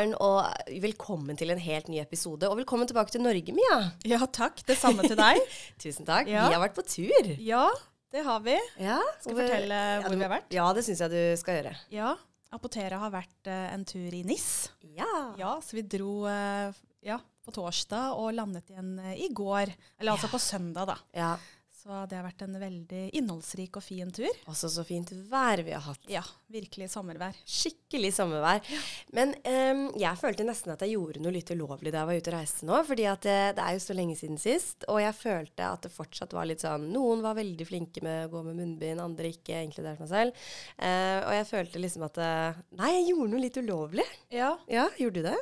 Maren, og velkommen til en helt ny episode. Og velkommen tilbake til Norge, Mia. Ja, takk. Det samme til deg. Tusen takk. Ja. Vi har vært på tur. ja, det har vi. Ja, Skal vi fortelle ja, hvor du- vi har vært? Ja, det syns jeg du skal gjøre. Ja, Apotera har vært uh, en tur i NIS. Ja. Ja, så vi dro uh, ja, på torsdag og landet igjen uh, i går. Eller altså på søndag, da. ja. Så det har vært en veldig innholdsrik og fin tur. Også så fint vær vi har hatt. Ja, virkelig sommervær. Skikkelig sommervær. Men um, jeg følte nesten at jeg gjorde noe litt ulovlig da jeg var ute og reiste nå. fordi det, det er jo så lenge siden sist. Og jeg følte at det fortsatt var litt sånn Noen var veldig flinke med å gå med munnbind, andre ikke, inkludert meg selv. Uh, og jeg følte liksom at eh, Nei, jeg gjorde noe litt ulovlig. Ja, Ja, gjorde du det?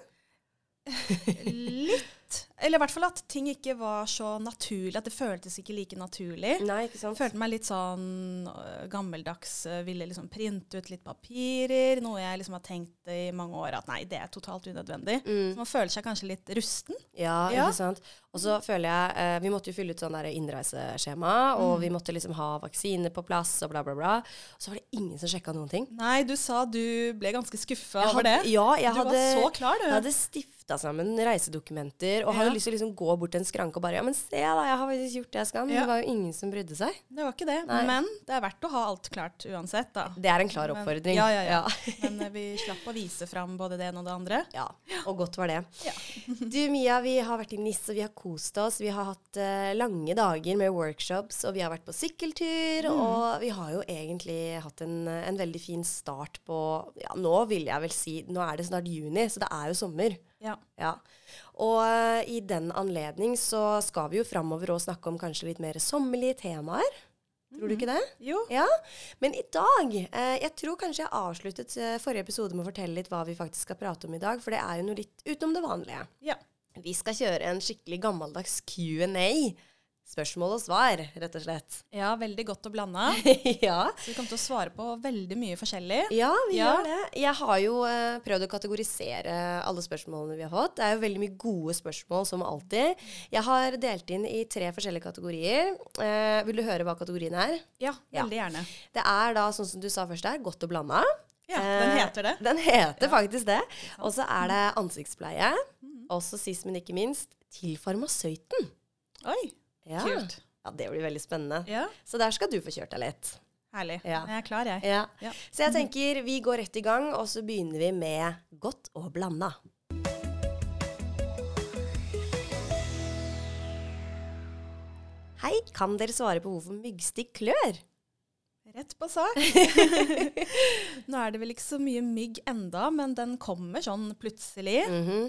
litt. Eller i hvert fall at ting ikke var så naturlig. At det føltes ikke like naturlig. Nei, ikke sant? følte meg litt sånn øh, gammeldags. øh, Ville liksom printe ut litt papirer. Noe jeg liksom har tenkt i mange år at nei, det er totalt unødvendig. Mm. Så man føler seg kanskje litt rusten. Ja, Ja. ikke sant. Og så føler jeg eh, Vi måtte jo fylle ut sånn innreiseskjema, og vi måtte liksom ha vaksiner på plass og bla, bla, bla. Og så var det ingen som sjekka noen ting. Nei, du sa du ble ganske skuffa over det. Ja, jeg du hadde, var så klar, du. jeg hadde stifta sammen reisedokumenter og hadde Ja. lyst til å liksom gå bort til en skranke og bare Ja, men se da, jeg har faktisk gjort det jeg skal. Men Ja. det var jo ingen som brydde seg. Det var ikke det. Nei. Men det er verdt å ha alt klart uansett, da. Det er en klar Men- oppfordring. Ja, ja, ja. Men øh, vi slapp å vise fram både det ene og det andre. Ja, og godt var det. Ja. Du Mia, vi har vært i NIS, og vi har kost oss. Vi har hatt uh, lange dager med workshops, og vi har vært på sykkeltur. Mm. Og vi har jo egentlig hatt en, en veldig fin start på Ja, nå vil jeg vel si Nå er det snart juni, så det er jo sommer. Ja. Ja. Og eh, i den anledning så skal vi jo framover og snakke om kanskje litt mer sommerlige temaer. Tror du ikke det? Jo. Ja, men i dag eh, Jeg tror kanskje jeg avsluttet eh, forrige episode med å fortelle litt hva vi faktisk skal prate om i dag, for det er jo noe litt utenom det vanlige. Ja. Vi skal kjøre en skikkelig gammeldags Q&A. Spørsmål og svar, rett og slett. ja, veldig godt og blanda. ja. Så vi kommer til å svare på veldig mye forskjellig. ja, vi Ja. gjør det. Jeg har jo uh, prøvd å kategorisere alle spørsmålene vi har fått. Det er jo veldig mye gode spørsmål, som alltid. Jeg har delt inn i tre forskjellige kategorier. Uh, vil du høre hva kategorien er? Ja, Ja. veldig gjerne. Det er da, sånn som du sa først der, godt og blanda. Ja, den Eh, heter det. Den heter Ja. faktisk det. Og så er det ansiktspleie. Og så sist, men ikke minst, til farmasøyten. Oi, Ja. kult. ja, det blir veldig spennende. Ja, Så der skal du få kjørt deg litt. herlig. Ja. Jeg er klar, jeg. Ja. Ja. Så jeg tenker vi går rett i gang, og så begynner vi med godt og blanda. Hei, kan dere svare på hvorfor myggstikk klør? Rett på sak. Nå er det vel ikke så mye mygg enda, men den kommer sånn plutselig. Mm -hmm.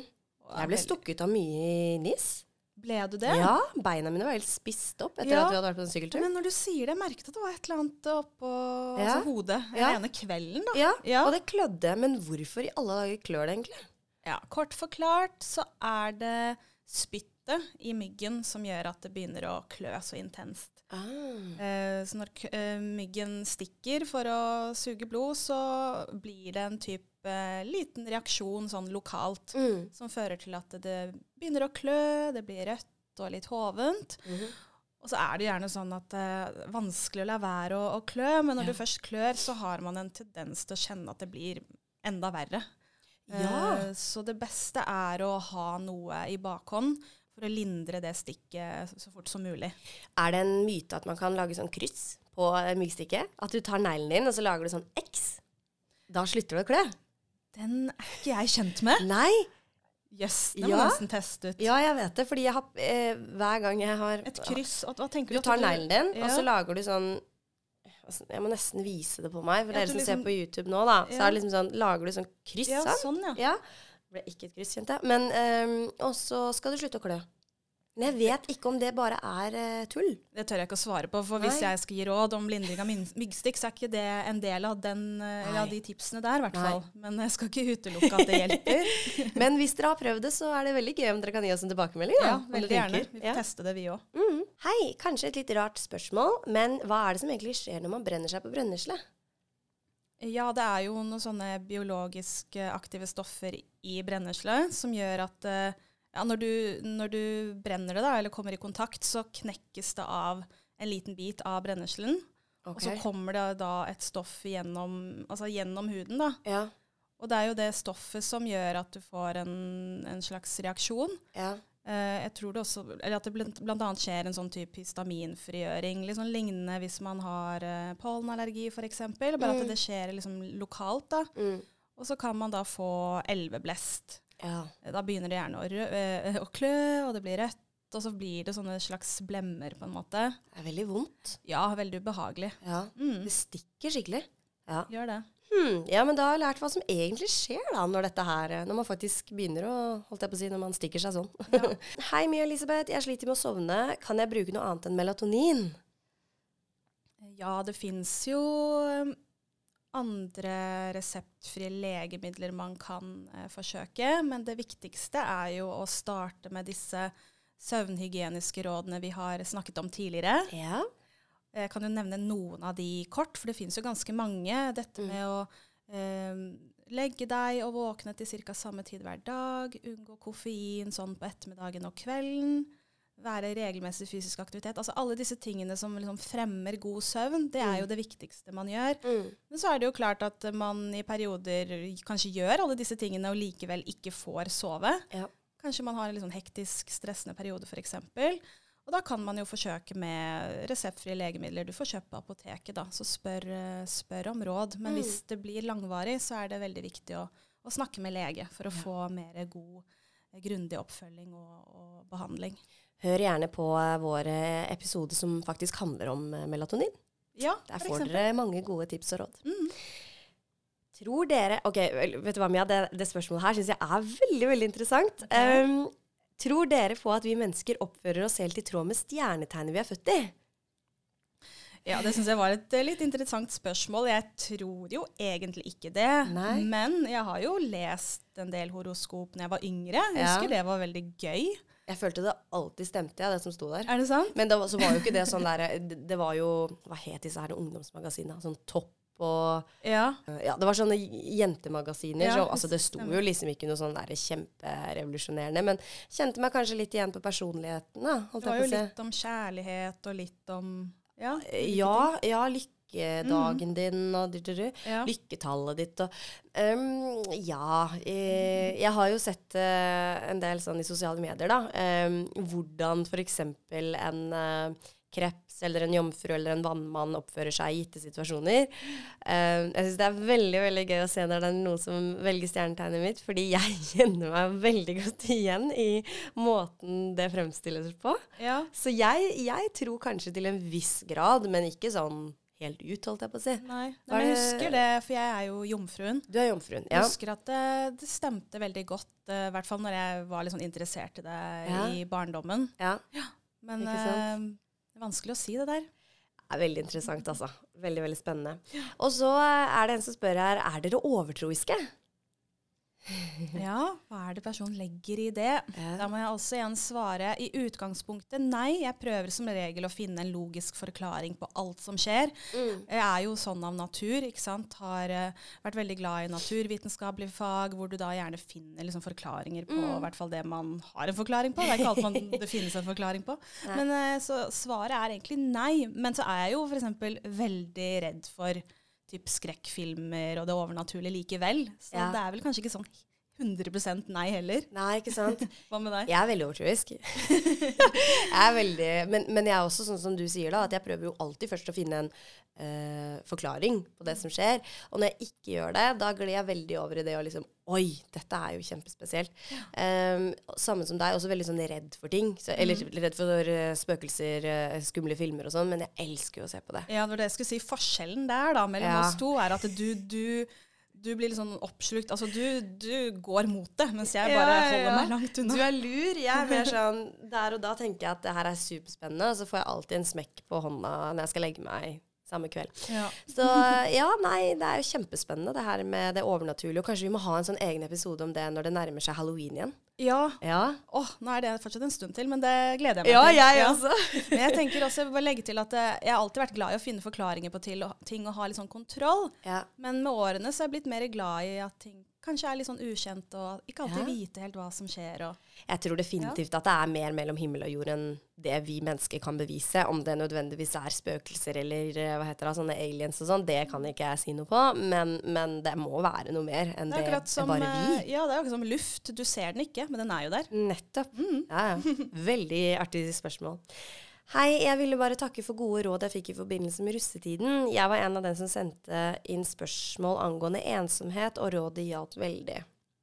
Jeg ble stukket av mye i NIS. Ble du det? Ja, beina mine var helt spist opp etter Ja. at vi hadde vært på en sykkeltur. Men når du sier det, jeg merket at det var et eller annet oppå Ja. altså, hodet den Ja. ene kvelden. da. Ja, Ja. og det klødde. Men hvorfor i alle dager klør det egentlig? Ja, Kort forklart så er det spyttet i myggen som gjør at det begynner å klø så intenst. Ah. Eh, så når eh, myggen stikker for å suge blod, så blir det en type eh, liten reaksjon sånn lokalt Mm. som fører til at det begynner å klø, det blir rødt og litt hovent. Mhm. Og så er det gjerne sånn at det er vanskelig å la være å, å klø, men når Ja. du først klør, så har man en tendens til å kjenne at det blir enda verre. Ja. Eh, så det beste er å ha noe i bakhånd for å lindre det stikket så fort som mulig. Er det en myte at man kan lage sånn kryss på eh, myggstikket? At du tar neglen din, og så lager du sånn X? Da slutter du å klø? Den er ikke jeg kjent med. Nei. Det må Ja. må nesten teste ut. Ja, jeg vet det, fordi jeg har eh, hver gang jeg har Et kryss. Hva tenker Du Du tar neglen din, og så lager du sånn altså, Jeg må nesten vise det på meg, for Ja, dere som liksom- ser på YouTube nå, da. Så er det liksom sånn Lager du sånn kryss, Ja, sånn? sånn, ja. Ja. Det ble ikke et kryss, kjente jeg. Men ehm, Og så skal du slutte å klø. Men jeg vet ikke om det bare er uh, tull. Det tør jeg ikke å svare på, for hvis Nei. jeg skal gi råd om lindring av myggstikk, så er ikke det en del av, den, uh, av de tipsene der, i hvert fall. Men jeg skal ikke utelukke at det hjelper. Men hvis dere har prøvd det, så er det veldig gøy om dere kan gi oss en tilbakemelding. Da, ja, veldig gjerne. Vi Ja. teste det, vi òg. Mm. Hei, kanskje et litt rart spørsmål, men hva er det som egentlig skjer når man brenner seg på brennesle? Ja, det er jo noen sånne biologisk eh, aktive stoffer i brennesle som gjør at eh, ja, når, du, når du brenner det, da, eller kommer i kontakt, så knekkes det av en liten bit av brenneslen. Og så kommer det da et stoff gjennom, altså gjennom huden, da. Ja. Og det er jo det stoffet som gjør at du får en, en slags reaksjon. Ja. Eh, jeg tror det også, eller at det blant, blant annet skjer en sånn type histaminfrigjøring. Sånn lignende hvis man har eh, pollenallergi f.eks. Bare at Mm. det skjer liksom lokalt. da. Mm. Og så kan man da få elveblest. Ja. Da begynner det gjerne å, rø eh, å klø, og det blir rødt. Og så blir det sånne slags blemmer, på en måte. Det er veldig vondt. Ja, veldig ubehagelig. Ja. Mm, Det stikker skikkelig. Ja. gjør det. Hmm. ja, men da har jeg lært hva som egentlig skjer da, når dette her, når man faktisk begynner å, holdt jeg på å si, når man stikker seg sånn. Ja. Hei Mia Elisabeth, jeg sliter med å sovne. Kan jeg bruke noe annet enn melatonin? Ja, det fins jo andre reseptfrie legemidler man kan eh, forsøke, men det viktigste er jo å starte med disse søvnhygieniske rådene vi har snakket om tidligere. Ja. Jeg kan jo nevne noen av de kort, for det finnes jo ganske mange. Dette med å eh, legge deg og våkne til ca. samme tid hver dag, unngå koffein sånn på ettermiddagen og kvelden, være regelmessig fysisk aktivitet. Altså alle disse tingene som liksom fremmer god søvn, det er jo det viktigste man gjør. Mm. Men så er det jo klart at man i perioder kanskje gjør alle disse tingene og likevel ikke får sove. Ja. Kanskje man har en sånn hektisk, stressende periode f.eks. Og da kan man jo forsøke med reseptfrie legemidler du får kjøpt på apoteket. da, Så spør, spør om råd. Men Mm. hvis det blir langvarig, så er det veldig viktig å, å snakke med lege for å få mer god, grundig oppfølging og, og behandling. Hør gjerne på eh, vår eh, episode som faktisk handler om eh, melatonin. Ja, Der får dere mange gode tips og råd. Mm. Tror dere Ok, vet du hva, Mia? Det, det spørsmålet her syns jeg er veldig, veldig interessant. Okay. Um, tror dere på at vi mennesker oppfører oss helt i tråd med stjernetegnet vi er født i? Ja, det syns jeg var et litt interessant spørsmål. Jeg tror jo egentlig ikke det. Nei. Men jeg har jo lest en del horoskop når jeg var yngre. Jeg Ja. husker det var veldig gøy. Jeg følte det alltid stemte, ja, det som sto der. Er det sant? Men det var, så var jo ikke det sånn der Det det var jo Hva het disse her ungdomsmagasinene? Sånn Topp og Ja. Ja, det var sånne jentemagasiner. Ja, så, altså, det sto jo liksom ikke noe sånn der kjemperevolusjonerende. Men kjente meg kanskje litt igjen på personligheten, da. Det var jeg jo litt om kjærlighet og litt om Ja. ja, Ja, ja, lykkedagen din og du, du, du. ja. Lykketallet ditt og um, Ja. Jeg, jeg har jo sett uh, en del sånn i sosiale medier, da. Um, hvordan f.eks. en uh, kreps eller en jomfru eller en vannmann oppfører seg i gitte situasjoner. Um, jeg syns det er veldig veldig gøy å se når det er noen som velger stjernetegnet mitt, fordi jeg kjenner meg veldig godt igjen i måten det fremstilles på. ja. Så jeg, jeg tror kanskje til en viss grad, men ikke sånn helt ut, holdt jeg på å si. Nei. Nei, men jeg husker det, for jeg er jo jomfruen. Du er jomfruen. ja. Jeg husker at det, det stemte veldig godt, i i hvert fall når jeg var litt sånn interessert i det Ja. i barndommen. ja. Men Ikke eh, det er vanskelig å si det der. Det er veldig interessant, altså. Veldig, veldig spennende. Og så eh, er det en som spør her, er dere overtroiske? Ja, hva er det personen legger i det? Da må jeg også igjen svare i utgangspunktet nei. Jeg prøver som regel å finne en logisk forklaring på alt som skjer. Mm. Jeg er jo sånn av natur, ikke sant. Har uh, vært veldig glad i naturvitenskapelige fag, hvor du da gjerne finner liksom forklaringer på Mm. hvert fall det man har en forklaring på. Det er ikke alt man, det finnes en forklaring på. Nei. Men uh, så svaret er egentlig nei. Men så er jeg jo f.eks. veldig redd for typ skrekkfilmer og det overnaturlige likevel. Så Ja. det er vel kanskje ikke sånn 100% nei heller. Nei, ikke sant? Hva med deg? Jeg er veldig overtroisk. jeg er veldig, men, men jeg er også sånn som du sier, da, at jeg prøver jo alltid først å finne en eh, forklaring på det som skjer. Og når jeg ikke gjør det, da glir jeg veldig over i det å liksom Oi, dette er jo kjempespesielt. Um, samme som deg, også veldig sånn redd for ting. Så, eller redd for uh, spøkelser, uh, skumle filmer og sånn, men jeg elsker jo å se på det. Ja, det var det jeg skulle si. Forskjellen der da, mellom Ja. oss to er at du, du, du blir litt sånn oppslukt. Altså, du, du går mot det, mens jeg Ja, bare ja, holder meg langt unna. Du er lur. Jeg er mer sånn Der og da tenker jeg at det her er superspennende, og så får jeg alltid en smekk på hånda når jeg skal legge meg samme kveld. Ja. Så ja, nei, det er jo kjempespennende det her med det overnaturlige. Og kanskje vi må ha en sånn egen episode om det når det nærmer seg halloween igjen. Ja. Ja, Åh, nå er det fortsatt en stund til, men det gleder jeg meg til. Ja, jeg også. Men jeg tenker også, jeg vil bare legge til at eh, jeg har alltid vært glad i å finne forklaringer på ting og ha litt sånn kontroll. Ja. Men med årene så er jeg blitt mer glad i at ting kanskje er litt sånn ukjent og ikke alltid Ja. vite helt hva som skjer. Og, Jeg tror definitivt at det er mer mellom himmel og jord enn det vi mennesker kan bevise. Om det nødvendigvis er spøkelser eller eh, hva heter det, sånne aliens og sånn, det kan ikke jeg si noe på. Men, men det må være noe mer enn det det, som, bare vi. eh, ja, det er akkurat som luft. Du ser den ikke, men den er jo der. Nettopp. Mm. Ja, ja. Veldig artig spørsmål. Hei, jeg ville bare takke for gode råd jeg fikk i forbindelse med russetiden. Jeg var en av dem som sendte inn spørsmål angående ensomhet, og rådet hjalp veldig.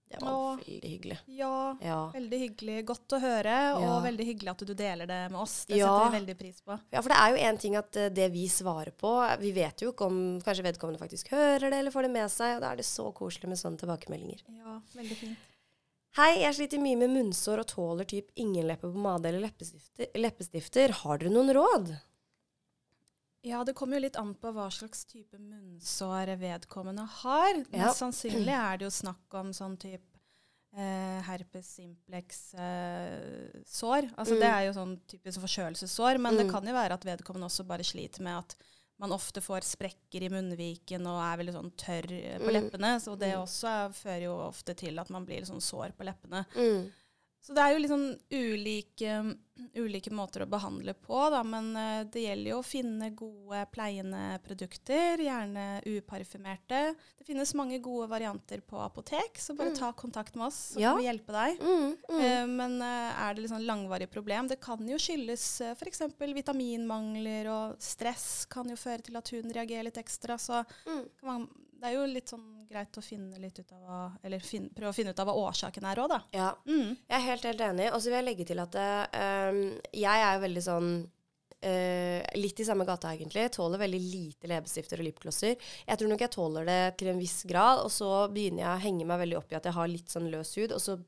Det var Åh. veldig hyggelig. Ja, Ja. veldig hyggelig. Godt å høre, Ja. og veldig hyggelig at du deler det med oss. Det Ja. setter vi veldig pris på. ja, for det er jo én ting at eh, det vi svarer på Vi vet jo ikke om kanskje vedkommende faktisk hører det eller får det med seg, og da er det så koselig med sånne tilbakemeldinger. Ja, veldig fint. Hei, jeg sliter mye med munnsår og tåler typ ingen leppepomade eller leppestifter. leppestifter. Har dere noen råd? Ja, det kommer jo litt an på hva slags type munnsår vedkommende har. Ja. Mest sannsynlig er det jo snakk om sånn type eh, herpes simplex-sår. altså Mm. Det er jo sånn typisk forkjølelsessår, men det Mm. kan jo være at vedkommende også bare sliter med at man ofte får sprekker i munnviken og er veldig sånn tørr på Mm. leppene. Så det Mm. også er, fører jo ofte til at man blir sånn sår på leppene. Mm. Så det er jo sånn ulike, ulike måter å behandle på, da. Men eh, det gjelder jo å finne gode pleiende produkter, gjerne uparfymerte. Det finnes mange gode varianter på apotek, så bare Mm. ta kontakt med oss, så Ja. kan vi hjelpe deg. Mm. Mm. Eh, men eh, er det sånn langvarig problem? Det kan jo skyldes f.eks. vitaminmangler, og stress kan jo føre til at huden reagerer litt ekstra. Så Mm. kan man, det er jo litt sånn greit å finne litt ut av hva, eller finne, prøve å finne ut av hva årsaken er òg, da. Ja. Mm. Jeg er helt, helt enig. Og så vil jeg legge til at um, jeg er jo veldig sånn Uh, litt i samme gata, egentlig. Tåler veldig lite leppestifter og lipglosser. Jeg tror nok jeg tåler det til en viss grad, og så begynner jeg å henge meg veldig opp i at jeg har litt sånn løs hud, og så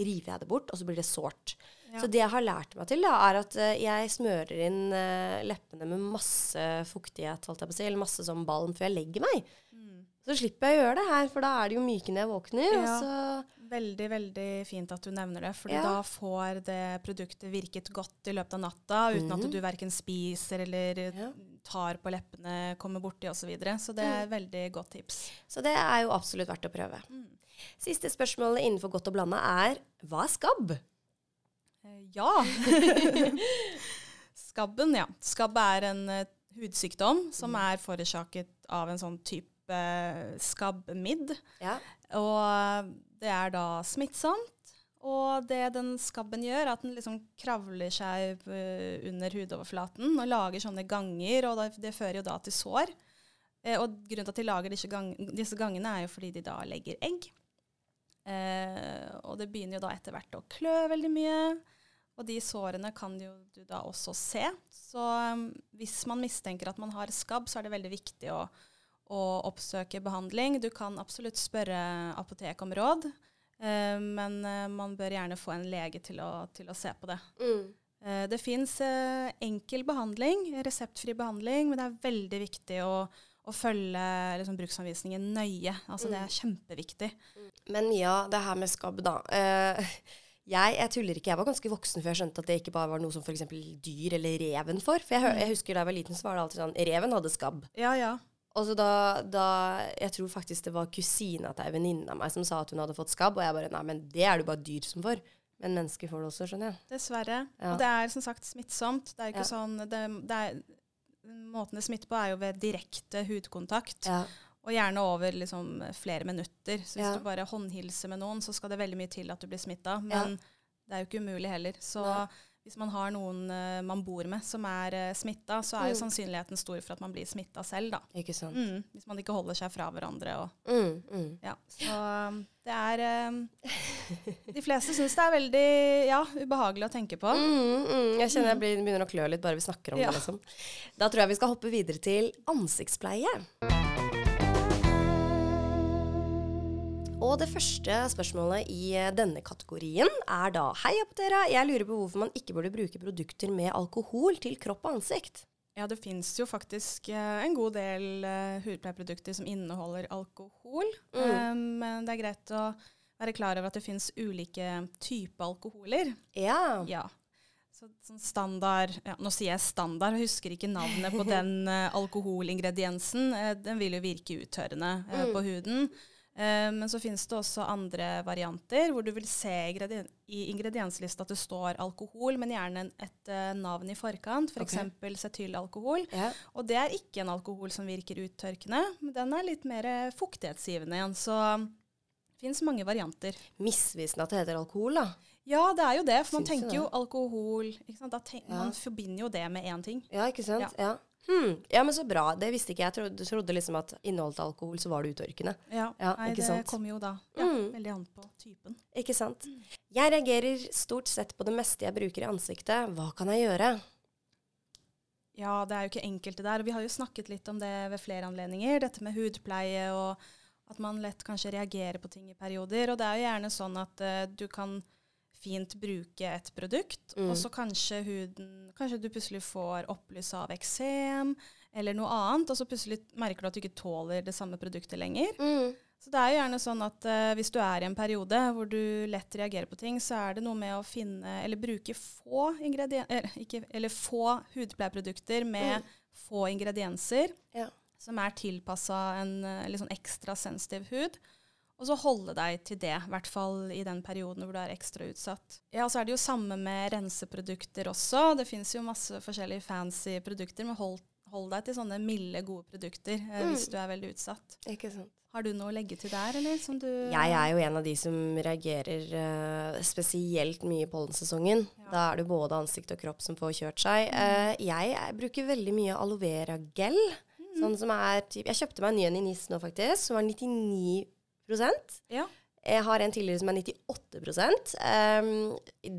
river jeg det bort, og så blir det sårt. Ja. Så det jeg har lært meg til, da, er at jeg smører inn uh, leppene med masse fuktighet, holdt jeg på å si, eller masse sånn balm før jeg legger meg. Mm. Så slipper jeg å gjøre det her, for da er det jo myke når jeg våkner. Ja. så Veldig, veldig fint at du nevner det, fordi Ja. da får det produktet virket godt i løpet av natta, uten Mhm. at du verken spiser eller Ja. tar på leppene, kommer borti osv. Så, videre. så det er et veldig godt tips. Så det er jo absolutt verdt å prøve. Mm. Siste spørsmålet innenfor godt og blanda er hva er skabb? Eh, Ja. Skabben, ja. Skabb er en uh, hudsykdom som Mm. er forårsaket av en sånn type uh, skabbmidd. Ja. Og det er da smittsomt. Og det den skabben gjør, er at den liksom kravler seg eh, under hudoverflaten og lager sånne ganger, og det, det fører jo da til sår. Eh, og grunnen til at de lager disse, gang, disse gangene, er jo fordi de da legger egg. Eh, og det begynner jo da etter hvert å klø veldig mye. Og de sårene kan jo du da også se. Så um, hvis man mistenker at man har skabb, så er det veldig viktig å, å oppsøke behandling. Du kan absolutt spørre apotek om råd, eh, men eh, man bør gjerne få en lege til å, til å se på det. Mm. Eh, det fins eh, enkel behandling, reseptfri behandling, men det er veldig viktig å, å følge liksom, bruksanvisningen nøye. Altså, Det er kjempeviktig. Men ja, det her med skabb, da. Eh, jeg, jeg tuller ikke. Jeg var ganske voksen før jeg skjønte at det ikke bare var noe som f.eks. dyr eller reven får. For jeg, jeg husker da jeg var liten, så var det alltid sånn Reven hadde skabb. Ja, ja. Og så da, da Jeg tror faktisk det var kusina til ei venninne av meg som sa at hun hadde fått skabb, og jeg bare Nei, men det er det bare dyr som får. Men mennesker får det også, skjønner jeg. Dessverre. Ja. Og det er som sagt smittsomt. Det er ikke Ja. sånn det, det er, Måten det smitter på, er jo ved direkte hudkontakt. Ja. Og gjerne over liksom, flere minutter. Så hvis du bare håndhilser med noen, så skal det veldig mye til at du blir smitta. Men det er jo ikke umulig heller. Så Nei. Hvis man har noen uh, man bor med som er uh, smitta, så er jo Mm. sannsynligheten stor for at man blir smitta selv, da. Ikke sant. Mm, hvis man ikke holder seg fra hverandre. Og, Mm, mm. ja. Så um, det er um, De fleste syns det er veldig ja, ubehagelig å tenke på. Mm, mm. Jeg kjenner jeg blir, begynner å klø litt bare vi snakker om Ja. det. liksom. Da tror jeg vi skal hoppe videre til ansiktspleie. Og det første spørsmålet i eh, denne kategorien er da Hei, Apotera. Jeg lurer på hvorfor man ikke burde bruke produkter med alkohol til kropp og ansikt. Ja, det fins jo faktisk eh, en god del uh, hudpleieprodukter som inneholder alkohol. Mm. Eh, men det er greit å være klar over at det fins ulike typer alkoholer. Ja. Ja. Så, sånn standard ja, Nå sier jeg standard, jeg husker ikke navnet på den uh, alkoholingrediensen. Uh, den vil jo virke uttørrende uh, Mm. på huden. Eh, men så finnes det også andre varianter hvor du vil se i ingredienslista at det står alkohol, men gjerne et eh, navn i forkant, f.eks. For okay. cetylalkohol. Ja. Og det er ikke en alkohol som virker uttørkende, men den er litt mer eh, fuktighetsgivende igjen. Så det fins mange varianter. Misvisende at det heter alkohol, da. Ja, det er jo det, for man tenker jo alkohol ikke sant? Da tenk, Ja. Man forbinder jo det med én ting. Ja, ikke sant? Ja. Ja. Hmm. ja, men så bra. Det visste ikke jeg. Jeg trodde, trodde liksom at inneholdt alkohol, så var det uttørkende. Ja, Nei, ikke det sant? kommer jo da ja, Mm. veldig an på typen. Ikke sant? Jeg reagerer stort sett på det meste jeg bruker i ansiktet. Hva kan jeg gjøre? Ja, det er jo ikke enkelt det der. Vi har jo snakket litt om det ved flere anledninger. Dette med hudpleie og at man lett kanskje reagerer på ting i perioder. Og det er jo gjerne sånn at uh, du kan fint bruke et produkt, Mm. og så kanskje huden Kanskje du plutselig får opplyse av eksem eller noe annet, og så plutselig merker du at du ikke tåler det samme produktet lenger. Mm. Så det er jo gjerne sånn at uh, hvis du er i en periode hvor du lett reagerer på ting, så er det noe med å finne eller bruke få ingredienser, ikke, eller få hudpleieprodukter med få ingredienser Ja. som er tilpassa en eh, litt sånn ekstra sensitiv hud. Og så holde deg til det, i hvert fall i den perioden hvor du er ekstra utsatt. Ja, og så er det jo samme med renseprodukter også. Det fins jo masse forskjellige fancy produkter, men hold, hold deg til sånne milde, gode produkter eh, Mm. hvis du er veldig utsatt. Ikke sant? Har du noe å legge til der, eller? Som du Jeg er jo en av de som reagerer eh, spesielt mye i pollensesongen. Ja. Da er det både ansikt og kropp som får kjørt seg. Eh, jeg jeg bruker veldig mye aloe vera gel. Sånn som er typ, Jeg kjøpte meg en ny en i NIS nå, faktisk, som var 99 Ja. Jeg har en tidligere som er 98 um,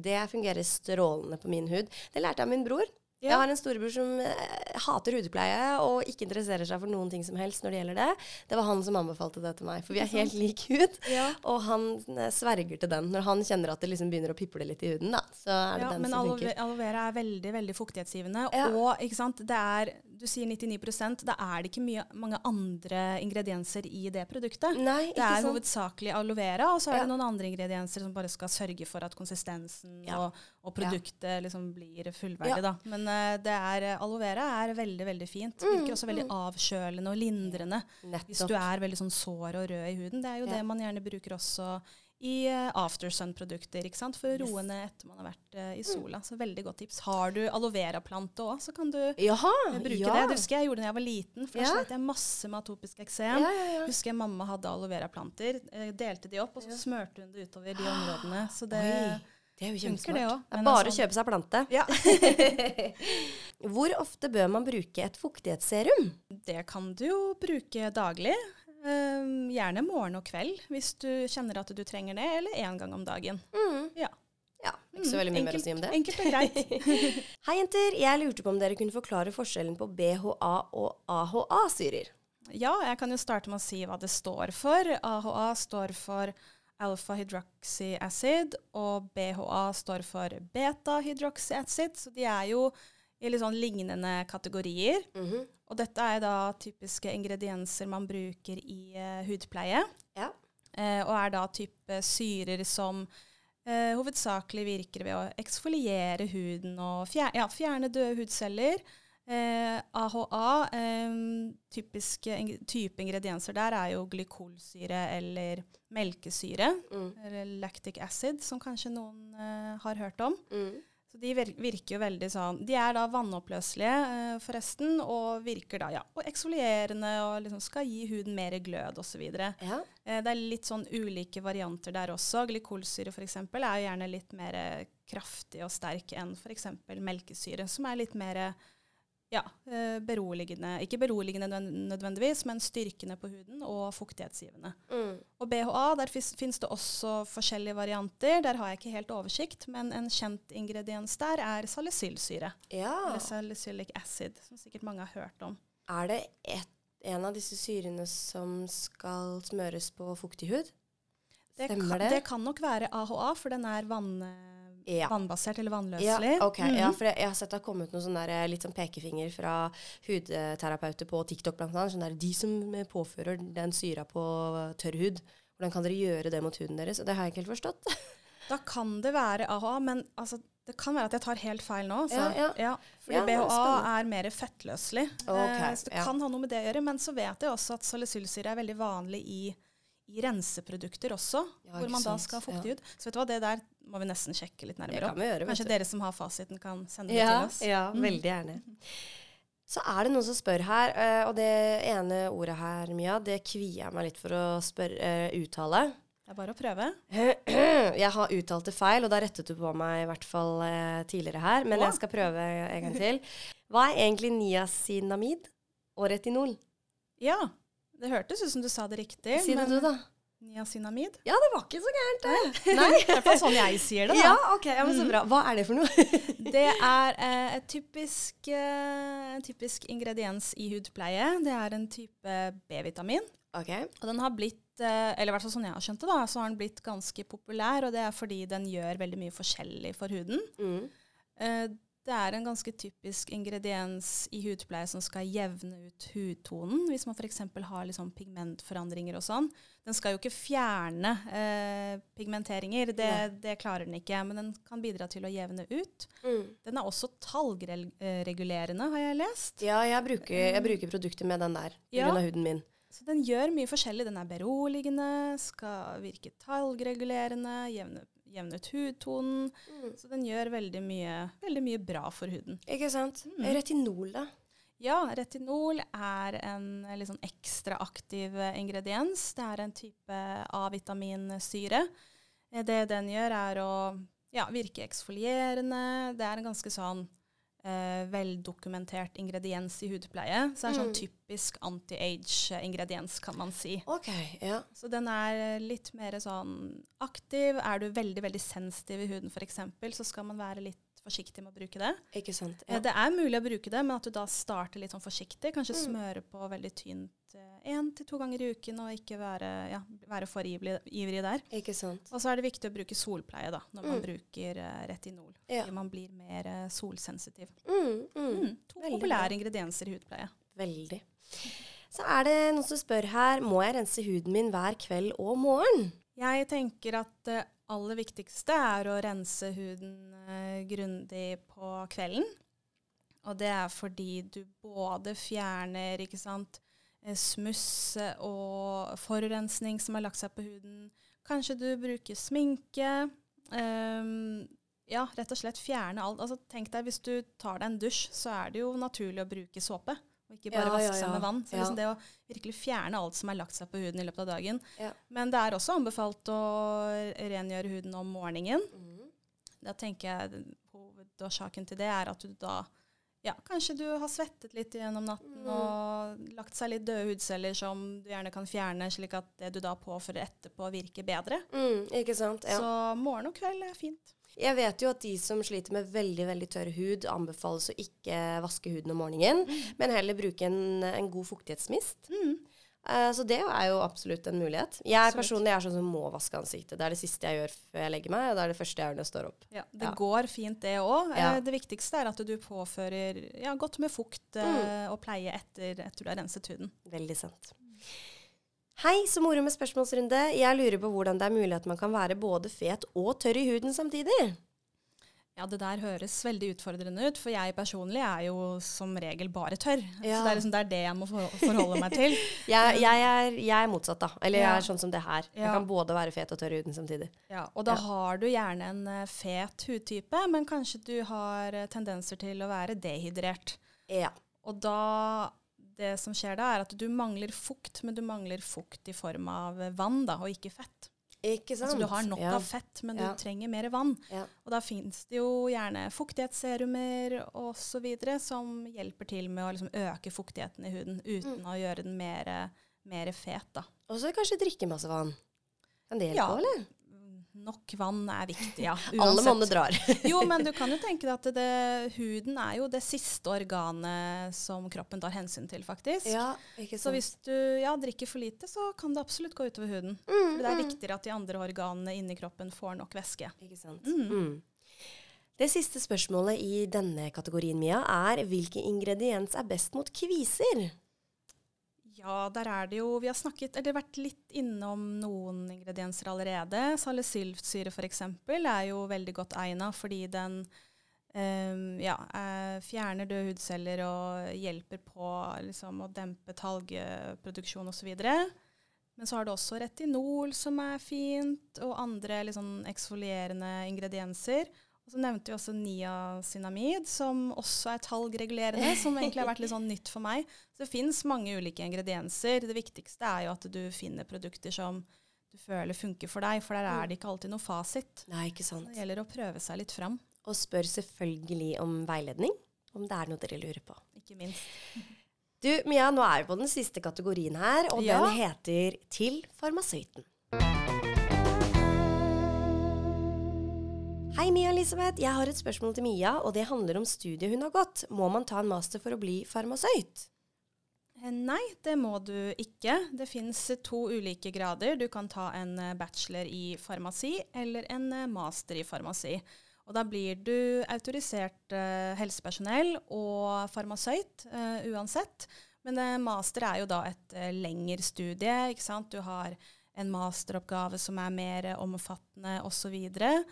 Det fungerer strålende på min hud. Det lærte jeg av min bror. Ja. Jeg har en storebror som eh, hater hudpleie og ikke interesserer seg for noen ting som helst når det gjelder det. Det var han som anbefalte det til meg, for vi er helt lik hud. Ja. Og han eh, sverger til den. Når han kjenner at det liksom begynner å piple litt i huden, da, så er det Ja, den som aloe, Men aloe vera er veldig veldig fuktighetsgivende. Og sant, det er, du sier 99% da er det ikke mye, mange andre ingredienser i det produktet. Nei, Det er sant? hovedsakelig aloe vera, og så er Ja. det noen andre ingredienser som bare skal sørge for at konsistensen Ja. og, og produktet liksom blir fullverdig. Da. Men uh, det er, aloe vera er veldig veldig fint. Mm, Virker også veldig avkjølende og lindrende hvis du er veldig sånn sår og rød i huden. Det er jo Ja. det man gjerne bruker også i uh, aftersun-produkter, ikke sant? for å Mm. roe ned etter man har vært eh, i sola. Så veldig godt tips. Har du aloe vera-plante òg, så kan du Jaha! eh, bruke ja. det. Det husker jeg gjorde da jeg var liten, for da Ja. slet jeg masse med atopisk eksem. Ja, ja. Husker jeg mamma hadde aloe vera-planter, eh, delte de opp, og så smørte hun det utover de områdene. Så det Oi, det er jo kjempesmart. det òg. Det er bare å kjøpe seg plante. Ja. Hvor ofte bør man bruke et fuktighetsserum? Det kan du jo bruke daglig. Um, gjerne morgen og kveld hvis du kjenner at du trenger det, eller én gang om dagen. Mm. Ja. Ja, ikke så veldig mye mer å si om det. Enkelt og greit. Hei jenter, jeg lurte på om dere kunne forklare forskjellen på BHA og AHA-syrer. Ja, jeg kan jo starte med å si hva det står for. AHA står for alpha hydroxy acid, og BHA står for beta hydroxy acid. Så de er jo i litt sånn lignende kategorier. Mhm. Og dette er da typiske ingredienser man bruker i eh, hudpleie. Ja. Eh, og er da type syrer som eh, hovedsakelig virker ved å eksfoliere huden og fjerne, ja, fjerne døde hudceller. Eh, AHA, eh, typiske ing type ingredienser der er jo glykolsyre eller melkesyre. Mm. Eller lactic acid, som kanskje noen eh, har hørt om. Mm. Så de virker jo veldig sånn De er da vannoppløselige, eh, forresten, og virker da ja, og eksfolierende og liksom skal gi huden mer glød osv. Ja. Eh, det er litt sånn ulike varianter der også. Glykolsyre f.eks. er jo gjerne litt mer eh, kraftig og sterk enn f.eks. melkesyre, som er litt mer ja, eh, beroligende. Ikke beroligende nødvendigvis, men styrkende på huden og fuktighetsgivende. Mm. Og BHA, der fins det også forskjellige varianter. Der har jeg ikke helt oversikt, men en kjent ingrediens der er salicylsyre. ja. Eller salicylic acid, som sikkert mange har hørt om. Er det et, en av disse syrene som skal smøres på fuktig hud? Det Stemmer kan, det? det kan nok være AHA, for den er vann, Ja. vannbasert eller Ja, okay. mm -hmm. ja, Mhm. for jeg, jeg har sett det har kommet noen sånne der, litt sånn pekefinger fra hudterapeuter på TikTok bl.a. Sånn der, de som eh, påfører den syra på tørr hud, hvordan kan dere gjøre det mot huden deres? Det har jeg ikke helt forstått. Da kan det være AHA, men altså, det kan være at jeg tar helt feil nå. Så, Ja, ja. fordi Ja, er BHA er mer fettløselig. Okay, eh, så det kan ha noe med det å gjøre. Men så vet jeg også at salicylsyre er veldig vanlig i, i renseprodukter også, Ja, hvor man da skal ha fuktig hud. Så vet du hva, det der må vi nesten sjekke litt nærmere opp. gjøre. Kanskje du. dere som har fasiten kan sende det Ja, til oss. ja, Mm. veldig gjerne. Så er det noen som spør her, eh, og det ene ordet her, Mia, det kvier jeg meg litt for å spørre, eh, uttale. Det er bare å prøve. Jeg har uttalt det feil, og da rettet du på meg i hvert fall eh, tidligere her. Men Å. jeg skal prøve en gang til. Hva er egentlig niacinamid og retinol? Ja, det hørtes ut som du sa det riktig. Si det men du, da. Niacinamid? Ja, det var ikke så gærent, det. Nei, det er i hvert fall sånn jeg sier det, da. Ja, ok, ja, men så bra. Hva er det for noe? Det er eh, et typisk, eh, typisk ingrediens i hudpleie. Det er en type B-vitamin. ok, Og den har blitt, eh, eller i hvert fall sånn jeg har skjønt det, da, så har den blitt ganske populær. Og det er fordi den gjør veldig mye forskjellig for huden. mm. Det er en ganske typisk ingrediens i hudpleie som skal jevne ut hudtonen, hvis man f.eks. har liksom pigmentforandringer og sånn. Den skal jo ikke fjerne eh, pigmenteringer, det, det klarer den ikke, men den kan bidra til å jevne ut. Mm. Den er også talgregulerende, har jeg lest. Ja, jeg bruker, jeg bruker produkter med den der Ja. Av huden min. Så den gjør mye forskjellig. Den er beroligende, skal virke talgregulerende, jevne, jevne ut hudtonen. Så den gjør veldig mye, veldig mye bra for huden. Ikke sant? Mm. Retinol, da? Ja, retinol er en eh, litt sånn ekstra aktiv eh, ingrediens. Det er en type A-vitaminsyre. Eh, Det den gjør, er å ja, virke eksfolierende. Det er en ganske sånn eh, veldokumentert ingrediens i hudpleie. Så det er sånn Mm. typisk anti-age-ingrediens, kan man si. Ok, ja. Så den er eh, litt mer sånn aktiv. Er du veldig, veldig sensitiv i huden f.eks., så skal man være litt forsiktig med å bruke det. Ikke sant. Eh, Ja. Det er mulig å bruke det, men at du da starter litt sånn forsiktig. Kanskje Mm. smøre på veldig tynt én til to ganger i uken, og ikke være, ja, være for ivrig, ivrig der. Ikke sant. Og så er det viktig å bruke solpleie da, når man Mm. bruker eh, retinol. Ja. Fordi man blir mer eh, solsensitiv. Mm, mm. Mm. To Veldig populære ingredienser i hudpleie. Veldig. Så er det noen som spør her, må jeg rense huden min hver kveld og morgen? Jeg tenker at det aller viktigste er å rense huden eh, grundig på kvelden. Og det er fordi du både fjerner sant, eh, smuss og forurensning som har lagt seg på huden. Kanskje du bruker sminke. Um, ja, rett og slett fjerne alt. Altså, tenk deg hvis du tar deg en dusj, så er det jo naturlig å bruke såpe. Og ikke bare Ja, vaske ja, seg ja. med vann. Så liksom det å virkelig fjerne alt som har lagt seg på huden i løpet av dagen. Men det er også anbefalt å rengjøre huden om morgenen. Mm. Da tenker jeg Hovedårsaken til det er at du da ja, kanskje du har svettet litt gjennom natten Mm. og lagt seg litt døde hudceller som du gjerne kan fjerne, slik at det du da påfører etterpå, virker bedre. Mm, ikke sant. Ja. Så morgen og kveld er fint. Jeg vet jo at de som sliter med veldig veldig tørr hud, anbefales å ikke vaske huden om morgenen, men heller bruke en, en god fuktighetsmist. Mm. Eh, så det er jo absolutt en mulighet. Jeg Absolutt. personlig er sånn som må vaske ansiktet. Det er det siste jeg gjør før jeg legger meg, og det er det første jeg gjør når jeg står opp. Ja, det Ja. går fint, det òg. Ja. Det viktigste er at du påfører ja, godt med fukt Mm. eh, og pleie etter, etter du har renset huden. Veldig sant. Hei, så moro med spørsmålsrunde. Jeg lurer på hvordan det er mulig at man kan være både fet og tørr i huden samtidig. Ja, det der høres veldig utfordrende ut, for jeg personlig er jo som regel bare tørr. Ja. Så det er, liksom, det er det jeg må forholde meg til. Jeg, jeg, er, jeg er motsatt, da. Eller jeg Ja. er sånn som det her. Jeg Ja. kan både være fet og tørr i huden samtidig. Ja, og da har du gjerne en eh, fet hudtype, men kanskje du har eh, tendenser til å være dehydrert. Ja. Og da Det som skjer da, er at du mangler fukt, men du mangler fukt i form av eh, vann, da, og ikke fett. Ikke sant? Altså du har nok ja. av fett, men Ja. du trenger mer vann. Ja. Og da fins det jo gjerne fuktighetsserumer osv. som hjelper til med å liksom øke fuktigheten i huden uten Mm. å gjøre den mer, mer fet. Og så kanskje drikke masse vann. Kan det hjelpe Ja. eller? Nok vann er viktig, ja. Uansett. Alle monner drar. Jo, men du kan jo tenke deg at det, huden er jo det siste organet som kroppen tar hensyn til, faktisk. ja, ikke sant. Så hvis du ja, drikker for lite, så kan det absolutt gå utover huden. mm, For det er mm. viktigere at de andre organene inni kroppen får nok væske. Ikke sant. Mm. Mm. Det siste spørsmålet i denne kategorien, Mia, er hvilken ingrediens er best mot kviser? Ja, der er det jo Vi har snakket, eller vært litt innom noen ingredienser allerede. Salicylsyre f.eks. er jo veldig godt egna fordi den um, ja, eh, fjerner døde hudceller og hjelper på liksom, å dempe talgeproduksjon osv. Men så har du også retinol, som er fint, og andre liksom eksfolierende ingredienser. Og så nevnte vi også niacinamid, som også er talgregulerende, som egentlig har vært litt sånn nytt for meg. Så det fins mange ulike ingredienser. Det viktigste er jo at du finner produkter som du føler funker for deg, for der er det ikke alltid noe fasit. Nei, ikke sant. Det gjelder å prøve seg litt fram. Og spør selvfølgelig om veiledning, om det er noe dere lurer på. Ikke minst. Du, Mia, nå er vi på den siste kategorien her, og Ja. den heter Til farmasøyten. Hei, Mia Elisabeth. Jeg har et spørsmål til Mia, og det handler om studiet hun har gått. Må man ta en master for å bli farmasøyt? Eh, Nei, det må du ikke. Det fins to ulike grader. Du kan ta en eh, bachelor i farmasi eller en eh, master i farmasi. Og da blir du autorisert eh, helsepersonell og farmasøyt eh, uansett. Men eh, master er jo da et lengre studie. ikke sant? Du har en masteroppgave som er mer omfattende osv. Eh,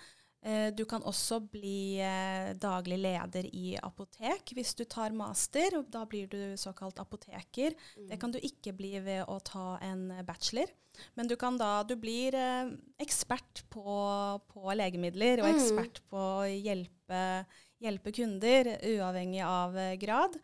Du kan også bli eh, daglig leder i apotek hvis du tar master. og Da blir du såkalt apoteker. Det kan du ikke bli ved å ta en bachelor. Men du kan da Du blir eh, ekspert på, på legemidler og Mm. ekspert på å hjelpe, hjelpe kunder, uavhengig av eh, grad.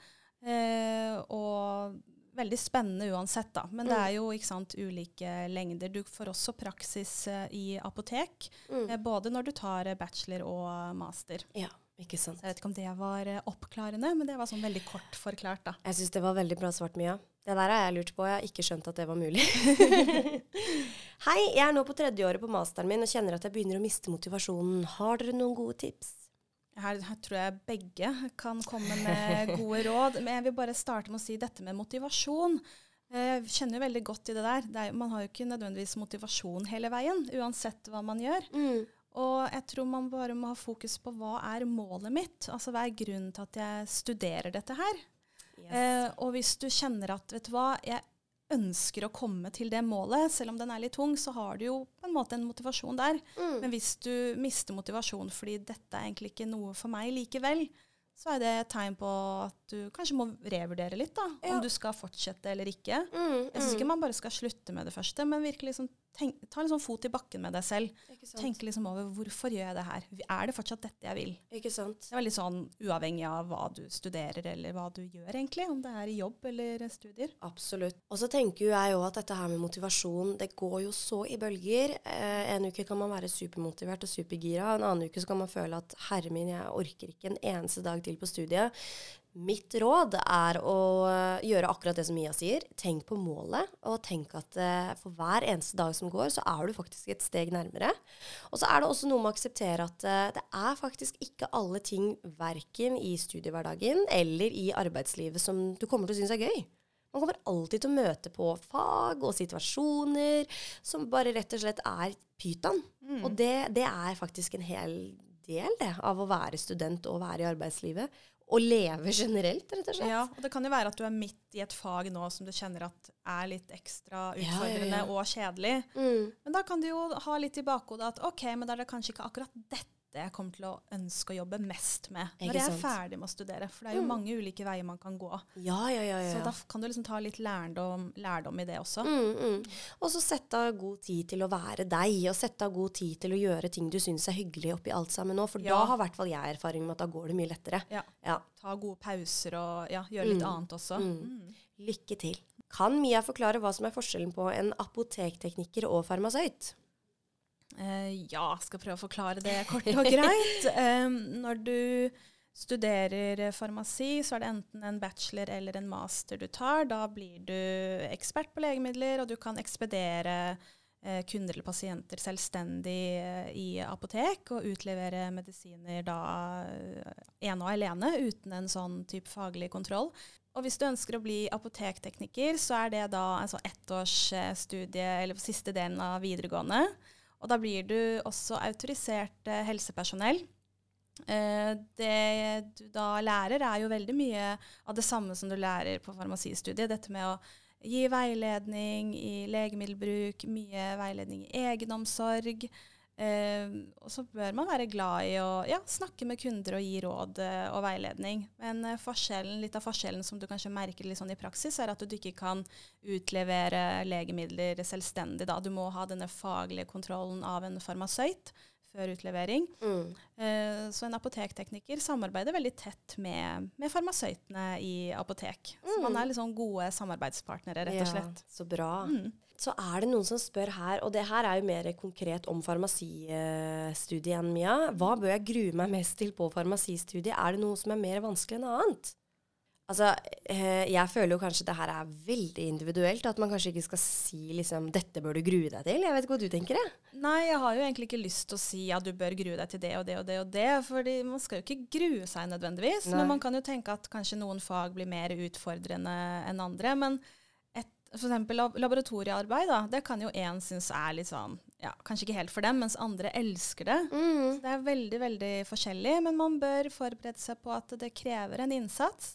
Eh, og veldig spennende uansett, da. Men det Mm. er jo sant, ulike lengder. Du får også praksis eh, i apotek, Mm. eh, både når du tar eh, bachelor og master. Ja, ikke sant. Så jeg vet ikke om det var oppklarende, men det var sånn veldig kort forklart, da. Jeg syns det var veldig bra svart, Mia. Det der har jeg lurt på, jeg har ikke skjønt at det var mulig. Hei, jeg er nå på tredje året på masteren min og kjenner at jeg begynner å miste motivasjonen. Har dere noen gode tips? Her, her tror jeg begge kan komme med gode råd. Men jeg vil bare starte med å si dette med motivasjon. Eh, Jeg kjenner jo veldig godt i det der. Det er, man har jo ikke nødvendigvis motivasjon hele veien, uansett hva man gjør. Mm. Og jeg tror man bare må ha fokus på hva er målet mitt? Altså hva er grunnen til at jeg studerer dette her? Eh, og hvis du kjenner at, vet du hva, jeg ønsker å komme til det målet, selv om den er litt tung, så har du jo på en måte en motivasjon der. Mm. Men hvis du mister motivasjon fordi dette er egentlig ikke noe for meg likevel, så er det et tegn på at du kanskje må revurdere litt, da. Ja. Om du skal fortsette eller ikke. Mm, Jeg syns ikke man bare skal slutte med det første, men virkelig liksom tenk, ta en sånn fot i bakken med deg selv. Tenk liksom over hvorfor gjør jeg det her? Er det fortsatt dette jeg vil? Ikke sant? Det er veldig sånn uavhengig av hva du studerer eller hva du gjør, egentlig. Om det er i jobb eller studier. Absolutt. Og så tenker jo jeg jo at dette her med motivasjon, det går jo så i bølger. Eh, en uke kan man være supermotivert og supergira, en annen uke så kan man føle at herre min, jeg orker ikke en eneste dag til på studiet. Mitt råd er å eh, gjøre akkurat det som Mia sier. Tenk på målet, og tenk at eh, for hver eneste dag som går, så er du faktisk et steg nærmere. Og så er det også noe med å akseptere at eh, det er faktisk ikke alle ting, verken i studiehverdagen eller i arbeidslivet, som du kommer til å synes er gøy. Man kommer alltid til å møte på fag og situasjoner som bare rett og slett er pyton. Mm. Og det, det er faktisk en hel del det, av å være student og være i arbeidslivet. Og leve generelt, rett og slett. Ja, og det kan jo være at du er midt i et fag nå som du kjenner at er litt ekstra Ja, ja, utfordrende ja. og kjedelig. Mm. Men da kan du jo ha litt i bakhodet at ok, men da er det kanskje ikke akkurat dette jeg kommer til å ønske å jobbe mest med når jeg er ferdig med å studere. For det er jo Mm. mange ulike veier man kan gå. Ja, ja, ja. ja. Så da kan du liksom ta litt lærdom, lærdom i det også. Mm, mm. Og så sette av god tid til å være deg, og sette av god tid til å gjøre ting du syns er hyggelig oppi alt sammen nå. For da har i hvert fall jeg erfaring med at da går det mye lettere. Ja. Ta gode pauser og ja, gjøre litt Mm. annet også. Mm. Mm. Lykke til. Kan Mia forklare hva som er forskjellen på en apotektekniker og farmasøyt? Eh, ja, skal prøve å forklare det kort og greit. Um, når du studerer farmasi, så er det enten en bachelor eller en master du tar. Da blir du ekspert på legemidler, og du kan ekspedere eh, kunder eller pasienter selvstendig eh, i apotek og utlevere medisiner da ene og alene uten en sånn type faglig kontroll. Og hvis du ønsker å bli apotektekniker, så er det da en sånn ettårsstudie, eller siste delen av videregående. Og da blir du også autorisert eh, helsepersonell. Eh, det du da lærer, er jo veldig mye av det samme som du lærer på farmasistudiet. Dette med å gi veiledning i legemiddelbruk, mye veiledning i egenomsorg. Eh, og så bør man være glad i å ja, snakke med kunder og gi råd eh, og veiledning. Men eh, litt av forskjellen som du kanskje merker litt sånn i praksis, er at du ikke kan utlevere legemidler selvstendig. Da. Du må ha denne faglige kontrollen av en farmasøyt før utlevering. Mm. Eh, så en apotektekniker samarbeider veldig tett med, med farmasøytene i apotek. Så man er liksom gode samarbeidspartnere, rett og slett. Ja, så bra. Mm. Så er det noen som spør her, og det her er jo mer konkret om farmasistudiet enn Mia. Hva bør jeg grue meg mest til på farmasistudiet? Er det noe som er mer vanskelig enn annet? Altså, eh, jeg føler jo kanskje det her er veldig individuelt. At man kanskje ikke skal si liksom 'dette bør du grue deg til'. Jeg vet ikke hva du tenker, jeg. Nei, jeg har jo egentlig ikke lyst til å si at du bør grue deg til det og det og det og det, fordi man skal jo ikke grue seg nødvendigvis. Nei. Men man kan jo tenke at kanskje noen fag blir mer utfordrende enn andre. Men eksempel lab laboratoriearbeid, da, det kan jo én synes er litt sånn ja, Kanskje ikke helt for dem, mens andre elsker det. Mm. Så det er veldig, veldig forskjellig, men man bør forberede seg på at det krever en innsats.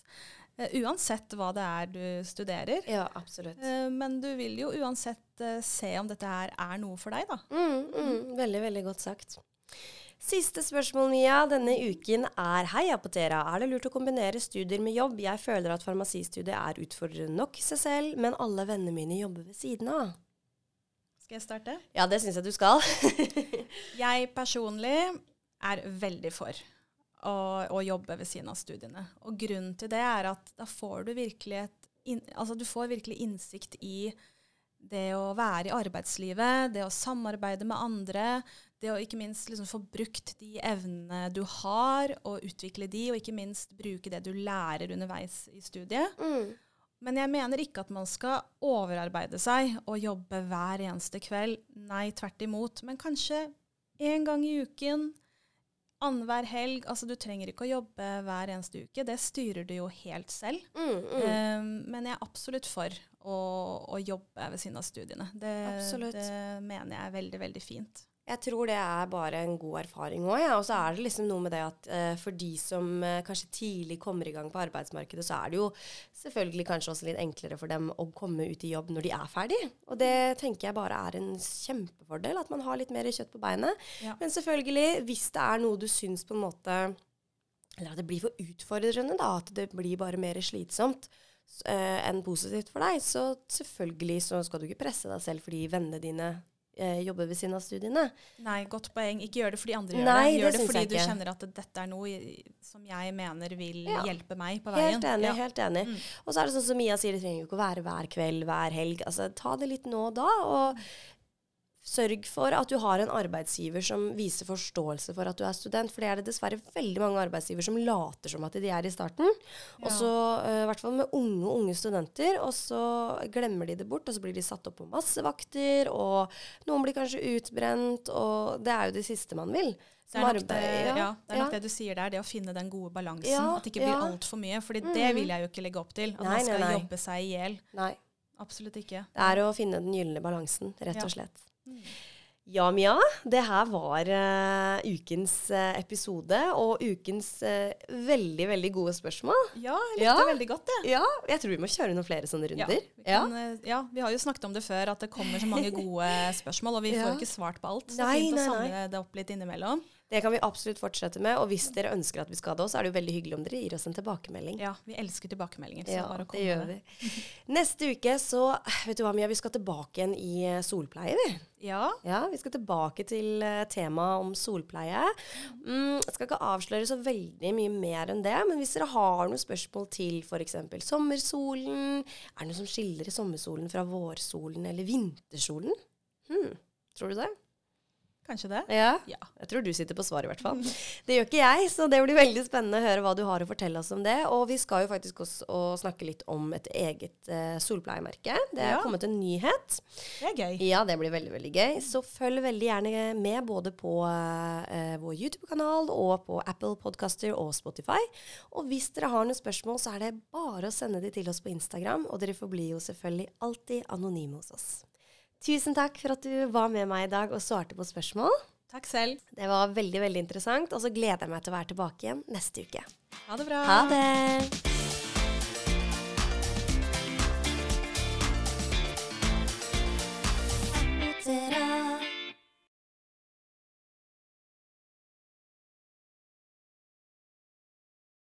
Uh, uansett hva det er du studerer. Ja, absolutt. Uh, men du vil jo uansett uh, se om dette her er noe for deg, da. Mm, mm, veldig, veldig godt sagt. Siste spørsmål, Mia, denne uken er Hei, Apotera. Er det lurt å kombinere studier med jobb? Jeg føler at farmasistudiet er utfordrende nok i seg selv, men alle vennene mine jobber ved siden av. Skal jeg starte? Ja, det syns jeg du skal. Jeg personlig er veldig for å, å jobbe ved siden av studiene. Og grunnen til det er at da får du virkelig et in, altså du får virkelig innsikt i det å være i arbeidslivet, det å samarbeide med andre, det å ikke minst liksom få brukt de evnene du har, og utvikle de, og ikke minst bruke det du lærer underveis i studiet. Mm. Men jeg mener ikke at man skal overarbeide seg og jobbe hver eneste kveld. Nei, tvert imot. Men kanskje én gang i uken, annenhver helg. Altså, du trenger ikke å jobbe hver eneste uke. Det styrer du jo helt selv. Mm, mm. Um, men jeg er absolutt for å, å jobbe ved siden av studiene. Det, det mener jeg er veldig, veldig fint. Jeg tror det er bare en god erfaring òg, ja. Og så er det liksom noe med det at eh, for de som eh, kanskje tidlig kommer i gang på arbeidsmarkedet, så er det jo selvfølgelig kanskje også litt enklere for dem å komme ut i jobb når de er ferdig. Og det tenker jeg bare er en kjempefordel, at man har litt mer kjøtt på beinet. Ja. Men selvfølgelig, hvis det er noe du syns på en måte Eller at det blir for utfordrende, da, at det blir bare mer slitsomt eh, enn positivt for deg, så selvfølgelig så skal du ikke presse deg selv fordi vennene dine eh, jobbe ved siden av studiene. Nei, godt poeng. Ikke gjør det fordi andre gjør Nei, det. Gjør det, det fordi du kjenner at dette er noe som jeg mener vil Ja. hjelpe meg på veien. Helt enig. Ja. helt enig. Mm. Og så er det sånn som Mia sier, det trenger jo ikke å være hver kveld, hver helg. Altså, ta det litt nå og da, og sørg for at du har en arbeidsgiver som viser forståelse for at du er student. For det er det dessverre veldig mange arbeidsgiver som later som at de er i starten. Og så, eh, i hvert fall med unge unge studenter, og så glemmer de det bort, og så blir de satt opp på masse vakter, og noen blir kanskje utbrent, og det er jo det siste man vil. Det er, nok det, ja, det er ja. nok det du sier der, det å finne den gode balansen. Ja, at det ikke blir ja. altfor mye. For det Mhm. vil jeg jo ikke legge opp til. At Nei, man skal nei, nei. jobbe seg i hjel. Absolutt ikke. Det er å finne den gylne balansen, rett og slett. Ja, Mia. Det her var uh, ukens eh, episode, og ukens uh, veldig, veldig gode spørsmål. Ja, jeg likte Ja. veldig godt, det. Ja, jeg tror vi må kjøre noen flere sånne Ja, runder. vi kan, ja, vi har jo snakket om det før, at det kommer så mange gode spørsmål, og vi Ja. får ikke svart på alt. Så Nei, fint å samle det opp litt innimellom. Det kan vi absolutt fortsette med. Og hvis dere ønsker at vi skal det også, så er det jo veldig hyggelig om dere gir oss en tilbakemelding. Ja, vi elsker tilbakemeldinger. Så Ja, bare kom det gjør vi. Neste uke så Vet du hva, Mia, vi skal tilbake igjen i eh, solpleie, vi. Ja, Ja, vi skal tilbake til uh, temaet om solpleie. Mm, jeg skal ikke avsløre så veldig mye mer enn det, men hvis dere har noen spørsmål til f.eks. sommersolen Er det noe som skiller sommersolen fra vårsolen eller vintersolen? Hmm, tror du det? Kanskje det? Ja. Ja. Jeg tror du sitter på svaret, i hvert fall. Det gjør ikke jeg, så det blir veldig spennende å høre hva du har å fortelle oss om det. Og vi skal jo faktisk også snakke litt om et eget eh, solpleiemerke. Det er Ja. kommet en nyhet. Det er gøy. Ja, det blir veldig, veldig gøy. Så følg veldig gjerne med både på eh, vår YouTube-kanal og på Apple Podcaster og Spotify. Og hvis dere har noen spørsmål, så er det bare å sende de til oss på Instagram. Og dere forblir jo selvfølgelig alltid anonyme hos oss. Tusen takk for at du var med meg i dag og svarte på spørsmål. Takk selv. Det var veldig, veldig interessant. Og så gleder jeg meg til å være tilbake igjen neste uke. Ha det bra. Ha det!